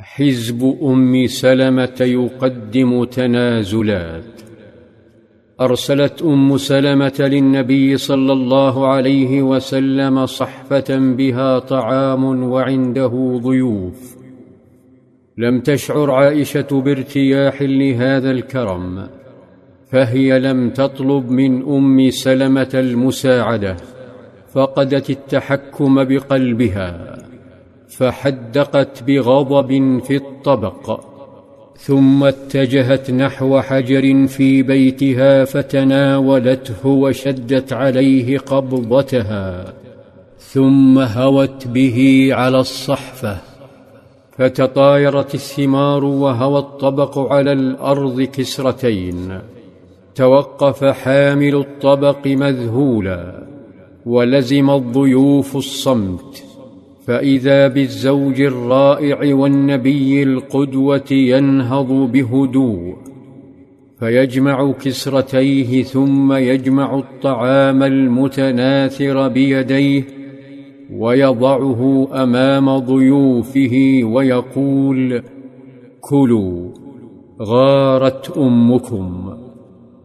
حزب أم سلمة يقدم تنازلات. أرسلت أم سلمة للنبي صلى الله عليه وسلم صحفة بها طعام وعنده ضيوف. لم تشعر عائشة بارتياح لهذا الكرم فهي لم تطلب من أم سلمة المساعدة فقدت التحكم بقلبها. فحدقت بغضب في الطبق ثم اتجهت نحو حجر في بيتها فتناولته وشدت عليه قبضتها ثم هوت به على الصحفة فتطايرت الثمار وهوى الطبق على الأرض كسرتين توقف حامل الطبق مذهولا ولزم الضيوف الصمت. فإذا بالزوج الرائع والنبي القدوة ينهض بهدوء فيجمع كسرتيه ثم يجمع الطعام المتناثر بيديه ويضعه أمام ضيوفه ويقول كلوا غارت أمكم.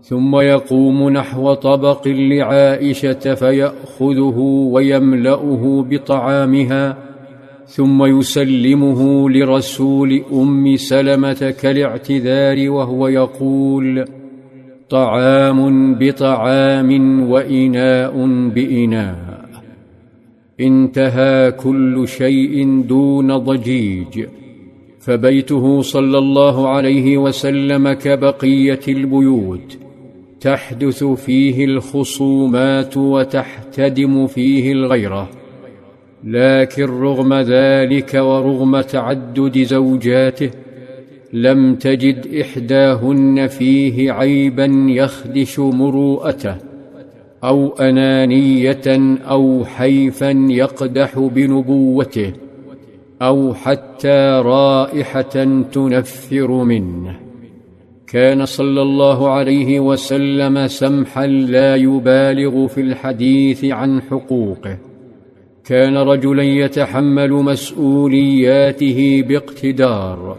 ثم يقوم نحو طبق لعائشة فيأخذه ويملأه بطعامها ثم يسلمه لرسول أم سلمة كالاعتذار وهو يقول طعام بطعام وإناء بإناء. انتهى كل شيء دون ضجيج. فبيته صلى الله عليه وسلم كبقية البيوت. تحدث فيه الخصومات وتحتدم فيه الغيرة لكن رغم ذلك ورغم تعدد زوجاته لم تجد إحداهن فيه عيبا يخدش مروءته أو أنانية أو حيفا يقدح بنبوته أو حتى رائحة تنفر منه. كان صلى الله عليه وسلم سمحا لا يبالغ في الحديث عن حقوقه. كان رجلا يتحمل مسؤولياته باقتدار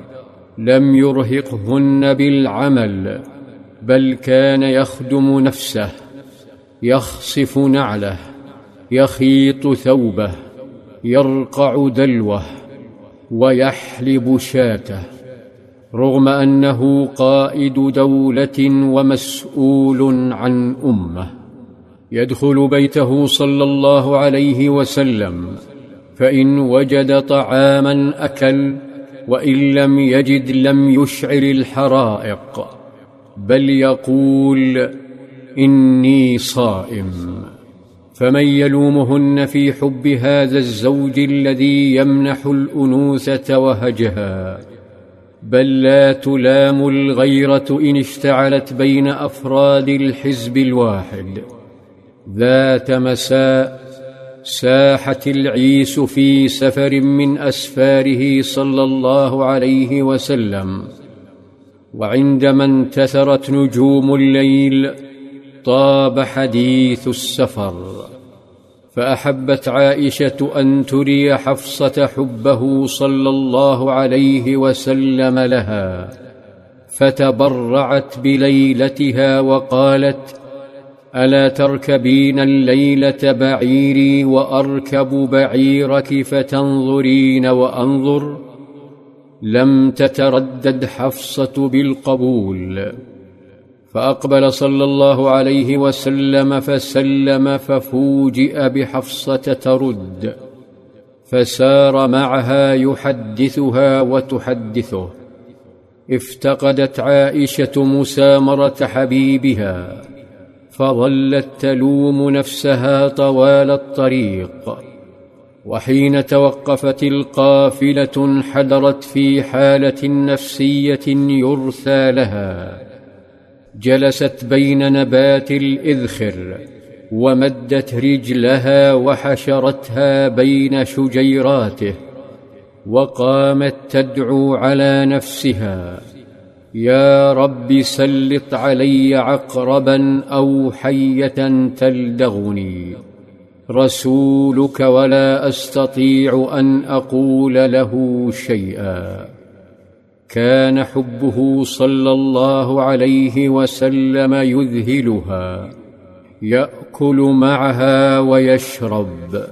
لم يرهقهن بالعمل بل كان يخدم نفسه يخصف نعله يخيط ثوبه يرقع دلوه ويحلب شاته. رغم أنه قائد دولة ومسؤول عن أمة. يدخل بيته صلى الله عليه وسلم فإن وجد طعاما أكل وإن لم يجد لم يشعر الحرائق. بل يقول إني صائم. فمن يلومهن في حب هذا الزوج الذي يمنح الأنوثة وهجها بل لا تلام الغيرة إن اشتعلت بين أفراد الحزب الواحد. ذات مساء ساحت العيس في سفر من أسفاره صلى الله عليه وسلم وعندما انتثرت نجوم الليل طاب حديث السفر. فأحبت عائشة أن تري حفصة حبه صلى الله عليه وسلم لها فتبرعت بليلتها وقالت ألا تركبين الليلة بعيري وأركب بعيرك فتنظرين وأنظر؟ لم تتردد حفصة بالقبول. فأقبل صلى الله عليه وسلم فسلم ففوجئ بحفصة ترد فسار معها يحدثها وتحدثه. افتقدت عائشة مسامره حبيبها فظلت تلوم نفسها طوال الطريق. وحين توقفت القافلة انحدرت في حالة نفسية يرثى لها. جلست بين نبات الإذخر ومدت رجلها وحشرتها بين شجيراته وقامت تدعو على نفسها يا رب سلط علي عقربا أو حية تلدغني رسولك ولا أستطيع أن أقول له شيئا. كان حبه صلى الله عليه وسلم يذهلها يأكل معها ويشرب.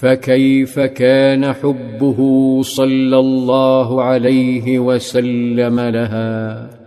فكيف كان حبه صلى الله عليه وسلم لها؟